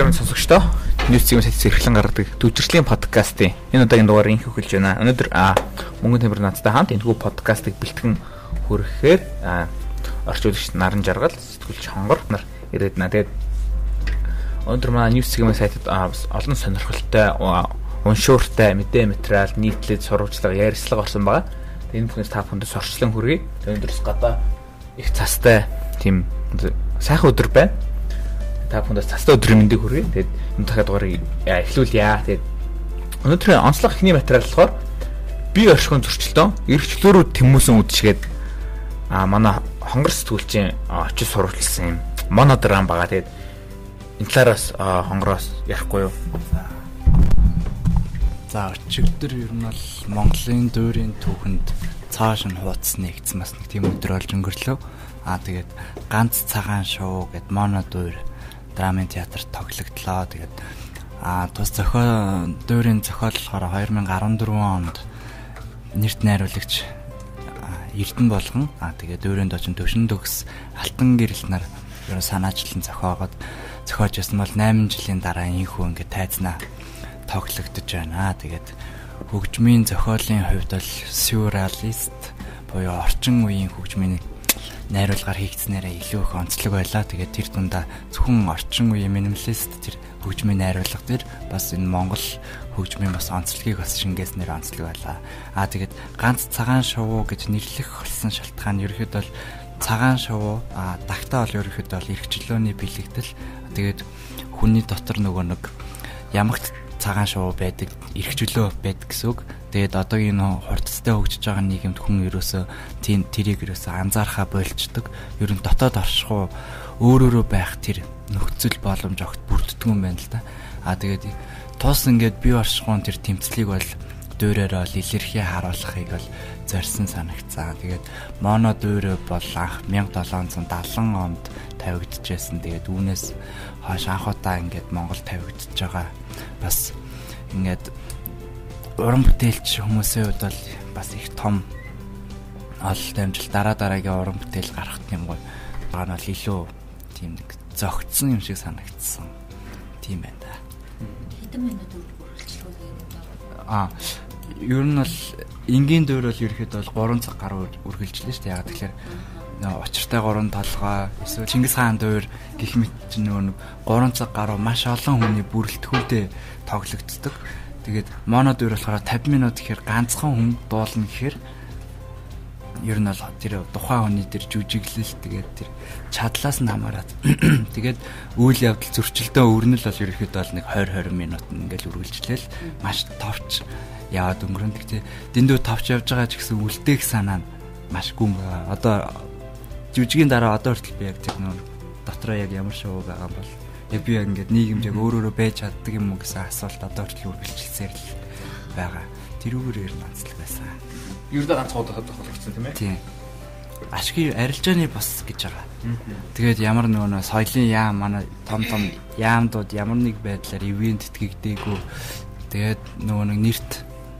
Зарим сонсогчдоо News Cigm сайт зэрэглэн гаргадаг төвчрлийн подкастын энэ удаагийн дугаар инх хөлж байна. Өнөөдөр мөнгөн тамир надтай хамт энэхүү подкастыг бэлтгэн хүрэхээр орчуулагч Наран Жаргал, сэтгүүлч Хонгор нар ирээд наа. Тэгээд өнөөдөр манай News Cigm сайтад олон сонирхолтой уншууртай мэдээ материал нийтлээд сурвалжлага ярилцлага орсон байгаа. Энэ бүхнээс та бүхэнд орчлон хүргэе. Өнөөдрөөс гадаа их цастай тийм сайхан өдөр байна та бүхэнд цастай өдрийн мэндийг хүргэе. Тэгээд энэ дахиад дугаарыг эхлүүлье. Тэгээд өнөөдрийн онцлог ихний материал болохоор бие оршихуйн зөрчилдөөн эрхчлөөрөө тэмүүсэн үдшгээд а манай хонгор сэтгүүлчийн очиж сурвалжлсан юм монодрам байгаа. Тэгээд энэ талаараас хонгороос ярихгүй юу? За өчигдөр ер нь бол Монголын дуурийн түүхэнд цааш нь хуудас нэгдсэн бас нэг тийм өдөр болж өнгөрлөө. Аа тэгээд ганц цагаан шоу гэд моно дуур драмын театрт тоглогдлоо. Тэгээд а тус зохиол дуурийн зохиол болохоор 2014 онд нэрт найруулагч Эрдэн болгон а тэгээд дуурийн дочин төвшин төгс алтан гэрэл нар ерөн санаачлан зохиогоод зохиож байсан бол 8 жилийн дараа инхүү ингээд тайзнаа тоглогдож байна. Тэгээд хөгжмийн зохиолын хувьд бол сюрреалист буюу орчин үеийн хөгжмийн найруулгаар хийгдснээрээ илүү их онцлог байлаа. Тэгээд тэр дундаа зөвхөн орчин үеийн минималист тэр хөгжмийн найруулга тэр бас энэ Монгол хөгжмийн бас онцлогийг бас шингээснээр онцлог байлаа. Аа тэгээд ганц цагаан шоу гэж нэрлэх болсон шалтгаан нь ерөөхдөө бол цагаан шоу аа дагтаа бол ерөөхдөө бол эрхчлөөний бэлэгдэл тэгээд хүний дотор нөгөө нэг ямагт цагаан шоу байдаг, эрхчлөө байдаг гэсэн үг. Тэгээд одоогийн нөө хурдтай хөгжиж байгаа нийгэмд хүн ерөөсөө тийм тэрийг ерөөсөө анзаархаа болчдөг. Ер нь дотоод оршихуу өөрөөрөө байх тэр нөхцөл боломж огт бүрддэг юм байна л да. Аа тэгээд тус ингээд бие оршихуун тэр тэмцлийг бол дуурайраа илэрхий харуулахыг бол зорьсон санагцсан. Тэгээд моно дуурай бол анх 1770 онд тавигдчихсэн. Тэгээд үүнээс хойш анхудаа ингээд Монгол тавигдчихж байгаа. Бас ингээд уран бүтээлч хүмүүсийн хувьд бол бас их том ололт амжилт дараа дараагийн уран бүтээл гаргах юм гой. Аа нь бол илүү тийм нэг зөгцсөн юм шиг санагдсан. Тийм байна да. Хэдэн минут үргэлжлүүлэх юм бэ? Аа ер нь бол энгийн дөр бол ерөөхдөө бол 3 цаг гаруй үргэлжлэнэ шүү дээ. Яг тэгэхээр очиртай 3 толгой эсвэл Чингис хаан дуур гих мэт ч нөгөө 3 цаг гаруй маш олон хүний бүрэлдэхүүнтэй тоглогддог. Тэгээд моно дуур болохоор 50 минут гэхээр ганцхан хүн дуулна гэхээр ер нь бол тэр тухайн хүний тэр жүжиглэл тэгээд тэр чадлаас нь хамаарат тэгээд үйл явдал зөрчилдөө өрнөл бол ерөөхдөө бол нэг 20 20 минут ингээл үргэлжлээл маш товч яваад өнгөрөн гэхдээ дэндүү товч явж байгаа ч гэсэн үлдээх санаа нь маш гүн байгаа. Одоо жүжигийн дараа одоо хүртэл би яг тэр нөр дотроо яг ямар шоу байгаа бол яг би яг ингээд нийгэмд яг өөрөөрөө байж чаддаг юм уу гэсэн асуулт одоо хүртэл үргэлжилсээр л байгаа. Тэрүүгээр ер нь онцлог байсан. Ер нь ганц удаа тоглогдсон тийм ээ. Тийм. Ашигын арилжааны бос гэж байгаа. Тэгээд ямар нөгөө соёлын яам манай том том яамдууд ямар нэг байдлаар ивент тэтгэгдээгүй. Тэгээд нөгөө нэг нэрт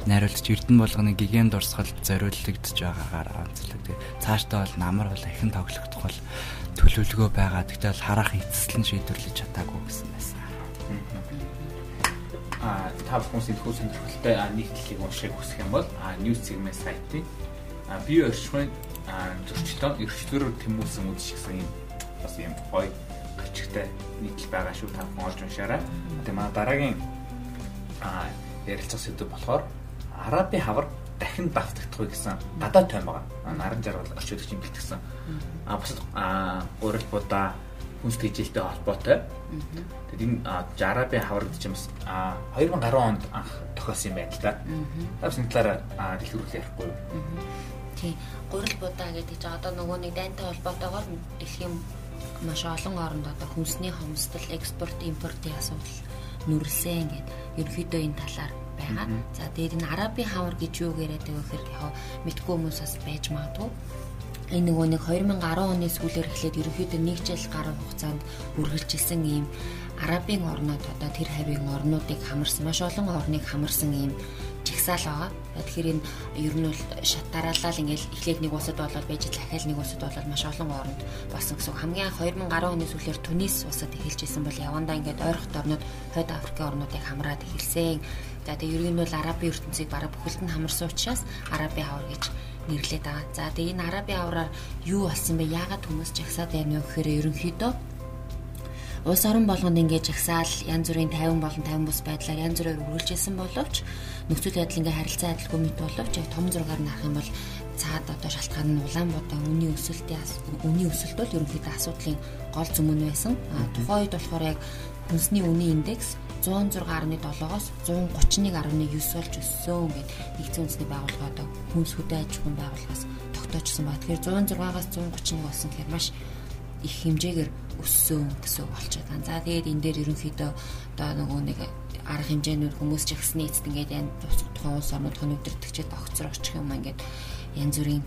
найруулагч Эрдэнэ болгоны гигэн дурсгалд зориулагдж байгаагаар онцлог. Тэгээд цаашдаа бол намар бол ахин тоглогдох бол төлөвлөгөө байгаа. Тэгтэл харах эцэслэн шийдвэрлэж чадаагүй гэсэн байсан. А та бүхэн сэтгүүл сонирхолтой нийтлэлийг уншихыг хүсэх юм бол News Segment сайтыг бие орчмын зөрчилдөөн эрхчлөөр тэмүүлсэн үдшиг гэсэн юм бас юм гоё бичгтэй нийтлэл байгаа шүү та бүхэн олж уншаарай. Тэгээ манай дараагийн ярилцах сэдв болохоор Арабын хавар дахин давтагдах вэ гэсэн гадаад тайм байгаа. Наран жаргал орчуулагч юм бэлтгэсэн. А бас гурил будаа хүнс тэжээлтэй холбоотой. Тэгэд энэ Арабын хавар гэж юм бас 2010 онд анх тохиосон юм байна л да. Тавс энэ талаараа дэлгэрүүлэх ярихгүй юу? Тий. Гурил будаа гэдэг чинь одоо нөгөө нэг дайнтай холбоотойгоор дэлхийн маш олон оронд одоо хүнсний хомсдол, экспорт, импортын асуудал нүрэлсэн гэдэг ерөнхийдөө энэ талаар байгаа. За дээр нь арабын хавар гэж юу яриад байгаа гэхээр яг мэдгүй хүмүүс бас байж магадгүй. Энэ нөгөө нэг 2010 оны сүүлээр эхлээд ерөнхийдөө нэг жил гаруй хугацаанд үргэлжилсэн ийм арабын орнууд одоо тэр хавийн орнуудыг хамарсан маш олон орныг хамарсан ийм жагсаал байгаа. Тэгэхээр энэ ер нь бол шат дараалал ингээл эхлээд нэг улсад болоод байж дахиад нэг улсад болоод маш олон оронд болсон гэсэн. Хамгийн анх 2010 оны сүүлээр Тунис улсад эхэлж исэн бол явандаа ингээд ойрхот орнууд Хойд Африкийн орнуудыг хамраад эхэлсэн. За тэгээ ер нь бол арабын ертөнцийг бараг бүхэлд нь хамарсан учраас арабын хавар гэж нэрлээд байгаа. За тэгээ энэ арабын хавраар юу болсон бэ? Яагаад хүмүүс жагсаад байна вэ гэхээр ерөнхийдөө Улс орон болгонд ингээд жагсаал янз бүрийн 50 болон 50 бус байдлаар янз бүрээр үргэлжилсэн боловч нөхцөл байдал ингээ харилцаа адилгүй мэт боловч яг том зургаар нарах юм бол цаад одоо шалтгаан нь Улаанбаатар үнийн өсөлтийн үнийн өсөлт бол ерөнхийдөө асуудлын гол зүмэн байсан. А тухайн үед болохоор яг хүнсний үнийн индекс 106.7-оос 131.9 болж өссөн гэд нэгдсэн үндэсний байгууллага одоо хүнс хөдөө аж ахуйн байгууллагаас тогтоочсон ба. Тэгэхээр 106-аас 131 болсон гэхээр маш их хэмжээгээр өссөн гэсэн үг болчиход байна. За тэгээд энэ дээр ерөнхийдөө одоо нөгөө нэг арга хэмжээнүүд хүмүүс ихсний эцэд ингээд энэ тухайн улс орнууд өнөдөртөгчөд огцор очих юм ингээд янз бүрийн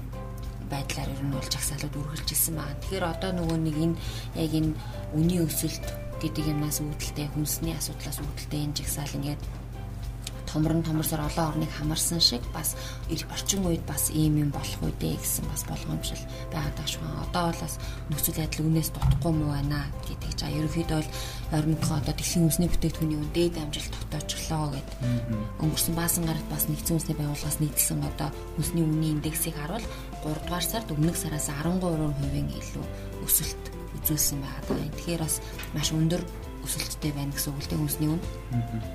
байдлаар ер нь бол жагсаалууд үргэлжилсэн байна. Тэгэхээр одоо нөгөө нэг энэ яг энэ үний өсөлт гэдэг юмнаас үүдэлтэй хүнсний асуудлаас үүдэлтэй энэ жагсаал ингээд томрон томорсоор олон орныг хамарсан шиг бас орчин үед бас ийм юм болох үү дээ гэсэн бас болгоомжл байгаад байгаа шүү. Одоо бол бас нөхцөл байдал үнээс дутхгүй муу байна гэдэг чинь ерөнхийдөө бол ойрмонхоо одоо дэлхийн үндэсний бүтээгдэхүүний үн дээд амжилт тогтоочлоо гэд. Өнгөрсөн баасан гарагт бас нэгдсэн үндэсний байгууллагаас нийтэлсэн одоо үндэсний үнийн индексийг харуул 3 дугаар сард өмнөх сараас 13% илүү өсөлт үзүүлсэн байгаа. Тэгэхээр бас маш өндөр өсөлттэй байна гэсэн үг л дээ хүнсний үн.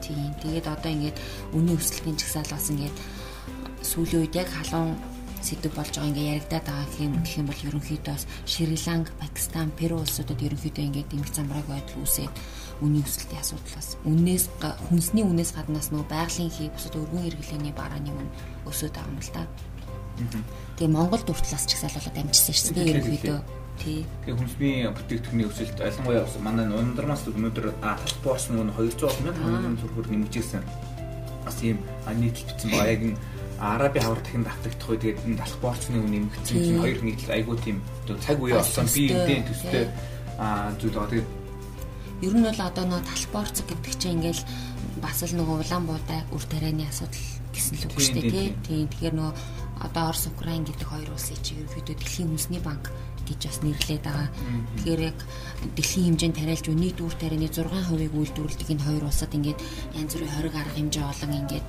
Тийм. Тэгээд одоо ингээд үнийн өсөлтийн жагсаал бас ингээд сүүлийн үед яг халуун сэдв болж байгаа ингээ яригадаад байгаа юм гэх юм бол ерөнхийдөө Шри-Ланк, Пакистан, Перу улсуудад ерөнхийдөө ингээ дэмэг замбрааг байдал үүсээд үнийн өсөлтийн асуудлаас үнээс хүнсний үнээс гаднаас нөө байгалийн хий бусад өргөн хэрэглээний барааны үн өсөд байгаа юм л да. Тэгээ Монгол дүртлээс ч гэсэн болоод амжсан шээ. Ерөнхийдөө Тий. Тэгээ хүнсний бүтээгдэхүүний өсөлт ялангуяа манай ундармаас өнөөдөр талбай болсон нь 200 мянган төгрөгөөр нэмэгдсэн. Бас ийм нийтлэл бичсэн ба яг энэ Араби хавар дахин давтагдах үе тэгээд энэ талх борцны үн нэмэгдсэн чинь хоёр нийтлэл айгуу тийм цаг үе болсон би эндээ төстэй зүйл байгаа. Тэгээд ер нь бол одоо нөө талх борц гэдэг чинь ингээл бас л нөгөө улаан буудай үр тарианы асуудал гэсэн л үг шүү дээ тий. Тэгэхээр нөгөө одоо Орос Украин гэдэг хоёр улсын чинь ерөнхийдөө дэлхийн үндэсний банк гэж бас нэрлээд байгаа. Тэгэхээр яг дэлхийн хэмжээнд тариалж үний дүүр тарианы 6%-ыг үйлдвэрлэдэг энэ хоёр улсад ингээд янз бүрийн хориг арга хэмжээ олон ингээд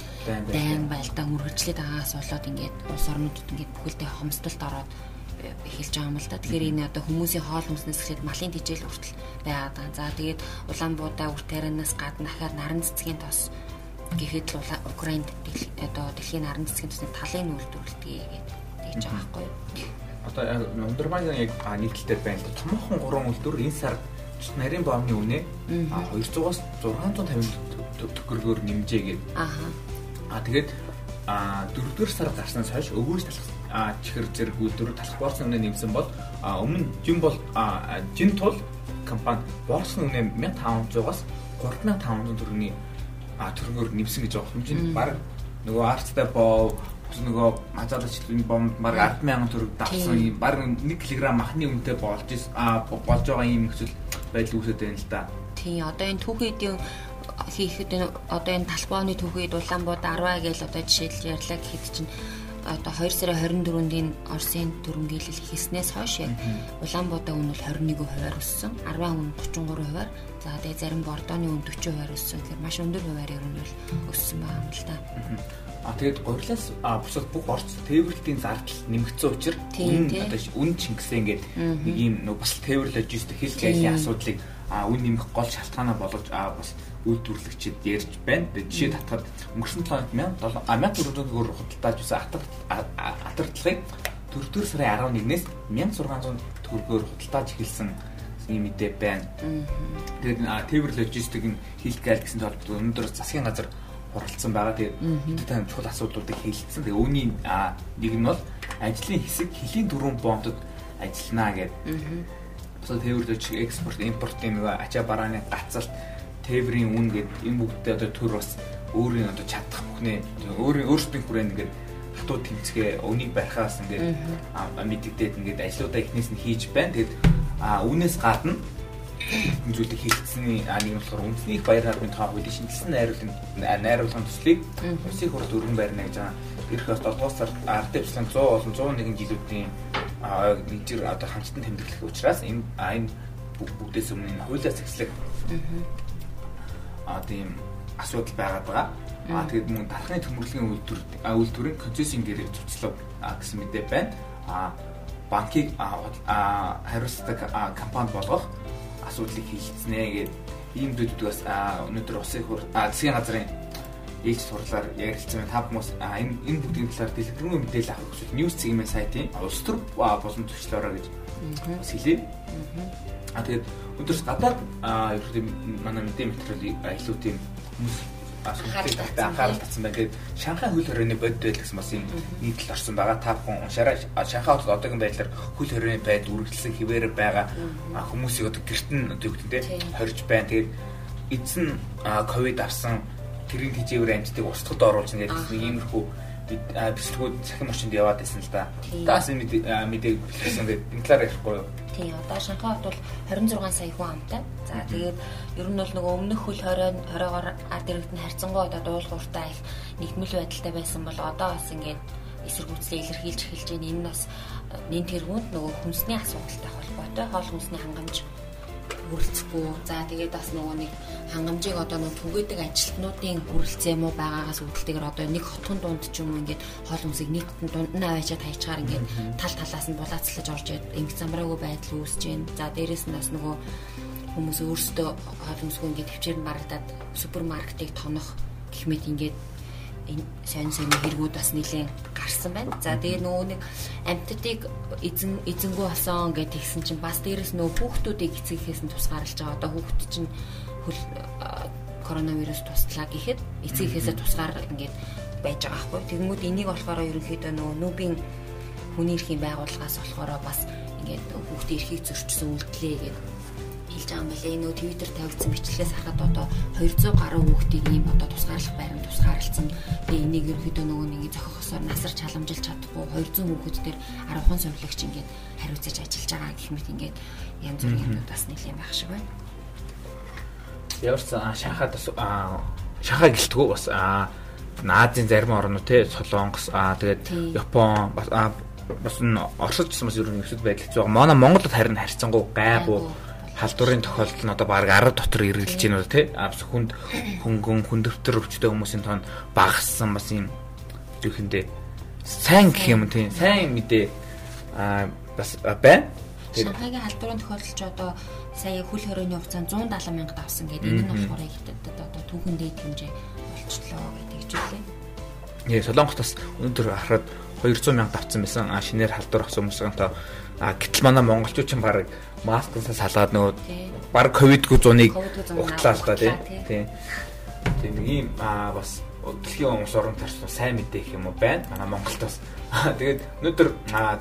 дайн байлдаа үргэлжлээд байгаагаас болоод ингээд улс орнуудад ингээд бүхэлдээ хомсдолд ороод эхэлж байгаа юм л да. Тэгэхээр энэ одоо хүмүүсийн хоол хүнснээс эхлээд малын тижэл хүртэл байгаад байгаа. За тэгээд Улаанбуудаа үр тарианаас гадна дахиад наран цэцгийн тос гэхэд л Украинд одоо дэлхийн наран цэцгийн тосны талын үйлдвэрлэдэг тэгж байгаа байхгүй юу? Одоо яг Ундрмагийн яг нийтлэлээр байна. Томоохон гурван үйлдвэр энэ сар нарийн бомны үнэ 200-аас 650 төгрөгөөр нэмжээгээд. Аа. Аа тэгээд а дөрөвдүгээр сар гарснаас хойш өвөөж талах чихэр зэрэг үйлдвэр талах борцны үнэ нэмсэн бол өмнө жин бол жин тул компани борцны үнэ 1500-аас 3500 төгрөгийн төгрөгөөр нэмсэн гэж байгаа юм чинь баг нөгөө арттай боо нөгөө мазаалчлын бомб баг 100000 төгрөг давсан юм. Баг 1 кг махны үнэтэй болж болж байгаа юм нөхцөл байдал үүсэж байна л да. Тийм одоо энэ түүхийдийн хийхэд одоо энэ талбооны түүхийд Улаанбууд 10 гээл одоо жишээл ярьлаа гэхэд чинь одоо 2 сарын 24-нд Оросын төрөнгөйлөл хийснээс хойш яг Улаанбуудаа үн бол 21%-аар өссөн. 10 үн 33%-аар. За тэгээ зарим бордооны үн 40%-аар өссөн. Тэгэхээр маш өндөр хуваар ер нь бол өссөн байгаа юм л та. А тэгээд гурилаас бусад бүх орц тээвэрлэлтийн зардал нэмэгдсэн учраас үн одоо үн чингэсэн ингээд нэг юм бас тээвэр логистик хэл гайлийн асуудлыг үн нэмэх гол шалтгаанаа болгож бас үйлдвэрлэгчид ярьж байна. Тэгээд жишээ татхад өнгөрсөн 7 1000 1400 төгрөг худалдааж байсан атар атардлагыг 4-р сарын 11-ээс 1600 төгрөгөөр худалдааж эхэлсэн ийм мэдээ байна. Тэгээд тээвэр логистик нь хэл гайл гэсэн толгойд өнөөдөр засгийн газар хуралцсан байгаа. Тэгээд хэд тань чухал асуудлуудыг хэлэлцсэн. Тэгээд үүний нэг нь бол ажлын хэсэг хөлийн дөрвөн бондод ажиллана гэдэг. Босоо тээвэрлэж экспорт, импортын ачаа барааны гацалт, тээврийн үн гэдэг энэ бүгдээ одоо төр бас өөрийн одоо чадах бүхнээ өөрийн өөрсдийн хүрээнд ингээд хатуу тэмцгээ өнийг барихаас ингээд мэддэгдээд ингээд ажлуудаа эхнээс нь хийж байна. Тэгээд а үүнээс гадна энэ зүйлийг хийгдсэний а нэг нь болохоор үндэсний баяр харгын тухай хуулийн шинжилсэн найруулгын найруулгын төслийг улсын хурд өргөн байрна гэж байгаа. Ирэх бас 7 дугаар сард ард дэвшлэн 100 болон 101 жилүүдийн нэгжир одоо хамтдан тэмдэглэх учраас энэ энэ бүгдээс өмнө хуулиас эхлэх а тийм асуудал байгаад байгаа. А тэгээд мөн дархны төмөрлөгийн үйлдвэр үйлдвэрийн концессийн гэрээ цуцлав гэсэн мэдээ байна. А банкыг хариуцдаг компани болгох асуудлыг хийлцнэ гэдэг ийм дэдгээс өнөөдөр усын хур засгийн газрын ээлж сурлаар ярилцсан та хүмүүс энэ энэ бүгдийн талаар дэлгэрэнгүй мэдээлэл авах хүсвэл News Segment сайтын улс төр болон төвчлөөрөө гэж хэлээ. А тэгээд өдөрс гадаад ерөөхдөө манай мэдээ материалыг илүү тийм хүмүүс анхаарал татсан байна. Тэгээд Шанхай хөл хорионы бодит байдал гэсэн бас юм нийтлэл орсон байгаа. Та бүхэн уншаарай. Шанхай хотод одоогийн байдлаар хөл хорионы байдал үргэлжлэн хിവэр байгаа. Хүмүүсийг одоо гэрт нь одоо юу гэдэг нь хорж байна. Тэгээд эзэн ковид авсан тэрийн хижээвэр амжтыг устгад оруулж ингээд нэг иймэрхүү бичлэгүүд цахим орчинд яваад байсан л да. Таас мэдээг бэлтгэсэн гэдэг энэ талаар ярихгүй юу? Тийм одоо Шанхай хот бол 26 сая хүн амтай. За тэгээд ер нь бол нөгөө өмнөх хөл 20 20-оор ард иргэдэн харьцангуй одоо дуулууртай их нэгдмэл байдалтай байсан бол одоо бас ингээд эсэргүүцлээ илэрхийлж эхэлж байна. Энэ нь бас нэн тэргуунд нөгөө хүнсний асуудалтай холбоотой хоол хүнсний хангамж хүрэлцэхгүй. За тэгээд бас нөгөө нэг хангамжийг одоо нөгөө түгээдэг ажилтнуудын хүрэлцээ муу байгаагаас үүдэлтэйгээр одоо нэг хотхон дунд ч юм уу ингээд хоол хүнсийг нийт дунд нь аваачаад хайчаар ингээд тал талаас нь булаацлаж орж ингээд замраагүй байдал үүсэж байна. За дээрэс нь бас нөгөө хүмүүс өөрсдөө хоол хүнсгүй ингээд төвчээр марагдаад супермаркетыг тонох гэх мэт ингээд энэ сайн сайн хэрэгүүд бас нэлээд гарсан байна. За тэгээ нөгөө нэг амьтдыг эзэн эзэнгүү болсон гэж тэгсэн чинь бас дээрэс нөгөө хүүхдүүдийг эцэгхээс нь тусгаарлаж байгаа. Одоо хүүхд чинь хөл коронавирус туслаа гэхэд эцэгхээсээ тусгаар ингээд байж байгаа байхгүй. Тэгмүүд энийг болохоор ерөнхийдөө нөгөө нүүбийн хүний эрхийн байгууллагаас болохоор бас ингээд хүүхдийн эрхийг зөрчсөн үйлдэлээ гэдэг хэлж байгаа юм. Энэ нөө Twitter тавигдсан бичлэгээс харахад одоо 200 гаруй хүүхдийг ийм одоо тусгаарлах байранд тусгаарлцсан. Тэгээ энийг ерөөхдөө нөгөө нэг зохихосоор насар чаламжилж чадахгүй 200 хүүхэд дээр 10хан сувлагч ингээд хариуцаж ажиллаж байгаа гэх мэт ингээд янз бүрийн юмнууд бас нэлээд байх шиг байна. Ямар ч Шанхайд бас Шанхай гэлтгүү бас Азийн зарим орнууд те Солонгос аа тэгээд Япон бас бас н Оросд ч бас ер нь өсөд байдал хэцүү. Манай Монголд харин харьцангуй гайгүй халдварын тохиолдол нь одоо баг 10 дотор эргэлж байна тий. А бас хүнд хөнгөн хүндөвтөр өвчтэй хүмүүсийн тоон багассан бас юм зүхэндээ сайн гэх юм тий. Сайн мэдээ а бас байна. Шанхайгийн халдварын тохиолдолч одоо сая хөл хорионы хугацаанд 170 мянгад авсан гэдэг. Энэ нь болохоор ихэд одоо түүхэн дээд хэмжээ болчихлоо гэдэг ч үлээ. Яа, Солонгос бас өнөөдөр харахад 200 мянга авсан байсан. А шинээр халдвар авсан хүмүүсийн А гэтэл манай монголчууд ч баг масксаа салгаад нөгөө баг ковидгүй зуныг угтлаа л та тий. Тийм нэг ийм аа бас дэлхийн өмс орон тарч сайн мэдээ гэх юм уу байна. Манай Монголд бас тэгээд өнөөдөр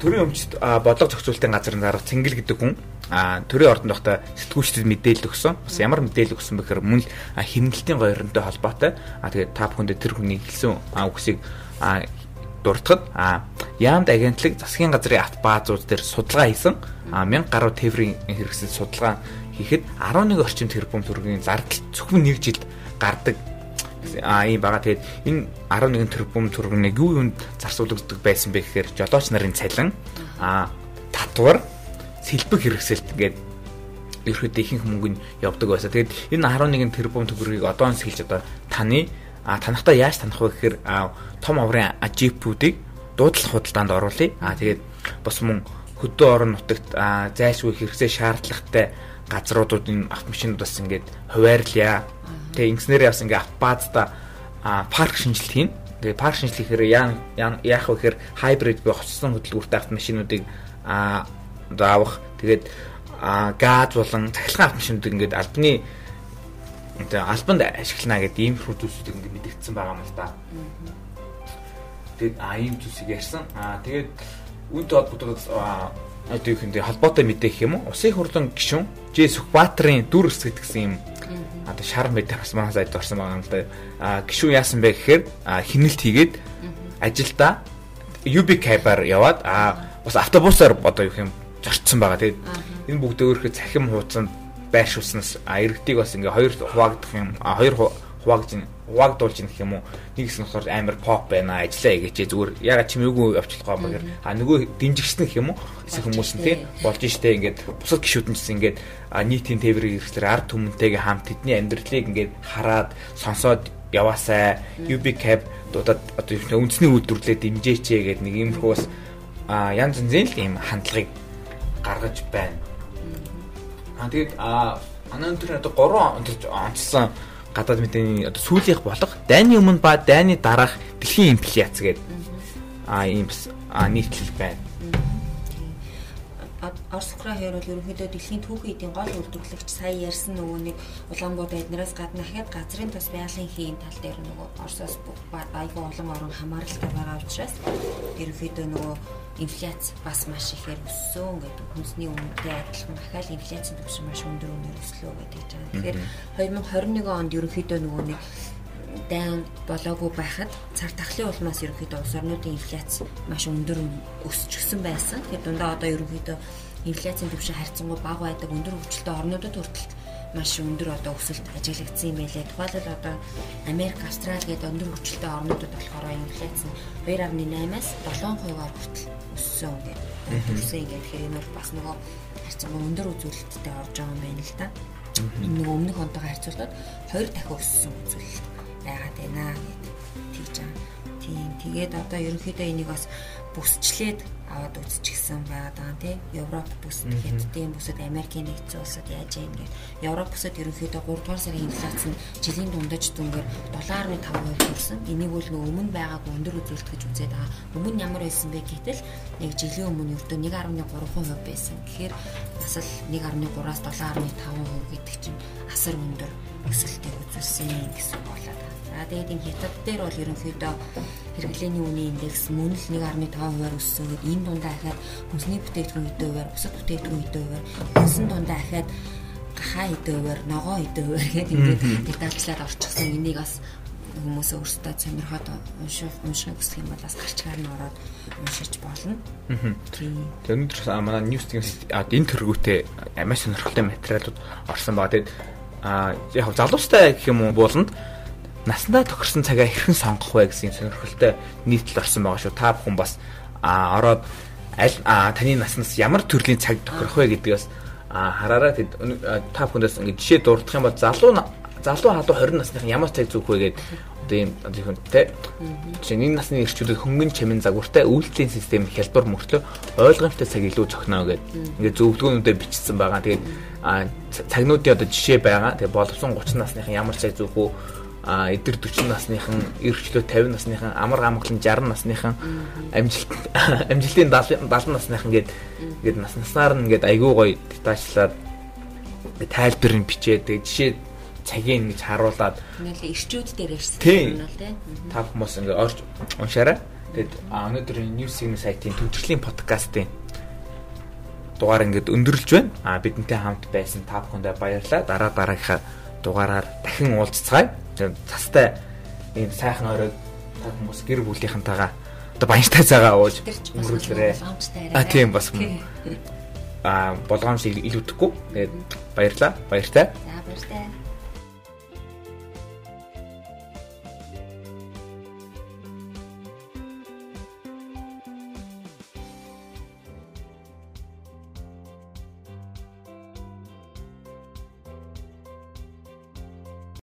төрийн өмчт бодлого зохицуулалтын газрын дарга Цэнгэл гэдэг хүн а төрийн ордонд байхдаа сэтгүүлчдэд мэдээлэл өгсөн. Бас ямар мэдээлэл өгсөн бэхээр мөн л химнэлтийн гоёронтой холбоотой. А тэгээд та бүхэндээ тэр хүний хэлсэн үгсийг дуртахад а яамд агентлаг засгийн газрын авт баазууд дээр судалгаа хийсэн а 1000 гаруй тээврийн хэрэгсэл судалгаа хийхэд 11 орчим тэрбум төгрөгийн зардал зөвхөн нэг жилд гардаг а ийм байгаа. Тэгээд энэ 11 тэрбум төгрөгийг юу юунд зарцуулагддаг байсан бэ гэхээр жолооч нарын цалин а татвар сэлбэг хэрэгсэлт ингээд ерөөдөө ихэнх мөнгө нь явдаг байсан. Тэгээд энэ 11 тэрбум төгрөгийг одоо нь сэлж одоо таны а танахтаа яаж танах вэ гэхээр том оврын ажипүүдийг дуудлах худалдаанд оруулъя. А тэгээд бас мөн хөдөө орон нутагт зайлшгүй хэрэгцээ шаардлагатай газруудын автомашинууд бас ингээд хуваарлаа. Тэгээ инженери бас ингээд автобаазда парк шинжилт хийн. Тэгээ парк шинжилт хийхээр яах вэ гэхээр хайбрид буюу хоцсон хөдөлгөөртэй автомашинуудыг авах. Тэгээд газ болон цахилгаан автомашинуудыг ингээд албаны тэгээ албанд ашиглана гэдэг ийм зүйлсүүдийг ингээд мэдэгдсэн байгаа юм л да. Тэгээд а ийм зүйлсийг ярьсан. А тэгээд үүнтэй холбогдоод одоо юу хэмдэ холбоотой мэдээ гэх юм уу? Усын хурлын гишүүн Ж Сүхбаатарын дүр эсгэд гэсэн юм одоо шар мэдээ бас манай сайд орсон байгаа юм л да. А гишүүн яасан бэ гэхээр хинэлт хийгээд ажилдаа UB Cab-аар яваад а бас автобусаар одоо юу юм зорчсон байгаа. Тэгээд энэ бүгд өөрөөхөө цахим хуудсанд байршуулснаас иргэдийг бас ингээ хоёр хуваагдах юм хоёр хуваагдж хуваагдуулж гэх юм уу? Нэг хэсэг нь болохоор амар pop байна ажиллаа гэжээ зүгээр ягаад чимээгүй явчихлах байгаа бэгээр а нөгөө дэмжигчсэн гэх юм уу? Хэсэг хүмүүс нь тий болж штэ ингээд бусад гişүүд нь ч ингээд нийтийн тээврийн хэрэгслэр ард түмэнтэйгээ хамт тэдний амьдралыг ингээд хараад сонсоод яваасай. UB cap дуудаад одоо үндэсний үйлдвэрлэлээ дэмжээчээ гэдэг нэг юм хөөс а янз янзын л ийм хандлагыг гаргаж байна. А тэгээд а манай өндөр одоо 3 онцлж онцлсан гадаад мэдээний одоо сүүлийнх болох дайны өмнө ба дайны дараах дэлхийн инфляц гэдэг а ийм бас нийтлэл байна. Орос Украин хоёр бол ерөнхийдөө дэлхийн түүхэн эдийн гол үйлдвэрлэгч сая ярьсан нөгөө нэг Улаанбаатар эднээс гадна дахиад газрын тус байгалийн хийн тал дээр нөгөө Оросоос айгүй олон орн хамааралтай байгаа учраас ерөнхийдөө нөгөө инфляц бас маш ихээр өссөн гэдэг хүнсний үнэтэй адилхан дахиад инфляцийн түвшин маш өндөр үнээр өслөө гэдэг жаа. Тэгэхээр 2021 онд ерөнхийдөө нөгөө нэг дайн болоогүй байхад цар тахлын улмаас ерөнхийдөө улс орнуудын инфляц маш өндөр өсчихсөн байсан. Тэгэхээр дундаа одоо ерөнхийдөө инфляцийн түвшин харьцангуй бага байдаг өндөр хөгжилтэй орнуудад хүртэл маш өндөр одоо өсөлт ажиглагдсан юм байлээ. Тухайлбал одоо Америк, Австрали гэдэг өндөр хөгжилтэй орнуудад болохоор инфляц нь 2.8-аас 7%-аар хүртэл өссөн гэдэг. Төрсөн ингээд тэгэхээр энэ бол бас нөгөө харьцангуй өндөр үзүүлэлттэй орж байгаа юм байна л да. Энэ нөгөө өмнөх онтойгоо харьцуулбал хоёр дахин өссөн үзүүлэлт байгаад байна гэдэг тийж байгаа. Тийм. Тэгээд одоо ерөнхийдөө энийг бас бүсчлээд аваад үзчихсэн байгаа даа тий. Европ бүсэд хятадын бүсэд Америкийн нэгдсэн улсад яаж юм гээд Европ бүсэд ерөнхийдөө 3 дугаар сарын инфляц нь жилийн дундаж дүнгээр 7.5% хүрсэн. Энийг бол нөө өмнө байгаагүй өндөр үзүүлэлт гэж үзээд байгаа. Өмнө ямар байсан бэ гэтэл нэг жилийн өмнө ердөө 1.3% байсан. Тэгэхээр бас л 1.3-аас 7.5% гэдэг чинь асар өндөр өсөлтийг үзүүлсэн гэсэн болоод байна. За тэгээд энэ хятад дээр бол ерөнхийдөө хэрэглээний үнийн индекс мөн л 1.5%-аар өссөн. Гэдэг энэ дундаа ахаад хүнсний бүтээгдэхүүн хэдүүгээр бусад бүтээгдэхүүн хэдүүгээр хүнсэн дундаа ахаад гахаа хэдүүгээр ногоо хэдүүгээр гэдэг ингээд детальчлаад орчихсон. Энийг бас хүмүүс өөрсдөө сонирхоод унших унших хүсэх юм бол бас гарчгаар нь ороод уншиж болно. Тэгээд өнөөдөр манай ньюс тэгээс энэ төргүүтэй маш сонирхолтой материалууд орсон байгаа. Тэгээд а яг залуустай гэх юм уу бууланд насандаа тохирсон цагаа хэрхэн сонгох вэ гэсэн сонирхолтой нийтлэл орсон байгаа шүү. Та бүхэн бас а ороод аль таны наснаас ямар төрлийн цаг тохирох вэ гэдгээс хараараа та бүхэндээс ингэ жишээ дурдах юм бол залуу залуу хадуу 20 насныхан ямар цаг зүгх вэ гэдэг одоо юм зөвхөнтэй жишээ нь энэ насны эрчүүдэл хөнгөн чимэн загвартай үйлдэлийн систем хялбар мөртлөө ойлгомжтой цаг илүү зохино гэдэг ингээд зөвлөгөөнүүдэд бичсэн байгаа. Тэгээд цагнуудын одоо жишээ байгаа. Тэгээд боловсон 30 насныхан ямар цаг зүгх вэ а эдэр 40 насныхан эрхчлөө 50 насныхан амар гамглан 60 насныхан амжилт амжилтын 70 70 насныхан гээд ингээд нас наснаар нь ингээд айгүй гоё детальчлаад тайлбар нь бичээд тэгээ жишээ цагийг ингэж харуулад ингээл ирчүүд дээр ярьсан юм бол тий та хүмүүс ингээд орж уншаарай. Тэгээд өнөөдрийн News Signal сайтын төвчрлийн подкастын дугаар ингээд өндөрлж байна. А бидэнтэй хамт байсан та бүхэндээ баярлалаа. Дараа дараагийнхаа дугаараар дахин уулзцгаая цастай ийм сайхан оройд та хүмүүс гэр бүлийнхэнтэйгээ одоо баяртай цагаа ууж өнгөрүүлээрэ. А тийм бас а болгоомж илүүдэхгүй. Тэгээд баярлаа. Баяртай. За баяртай.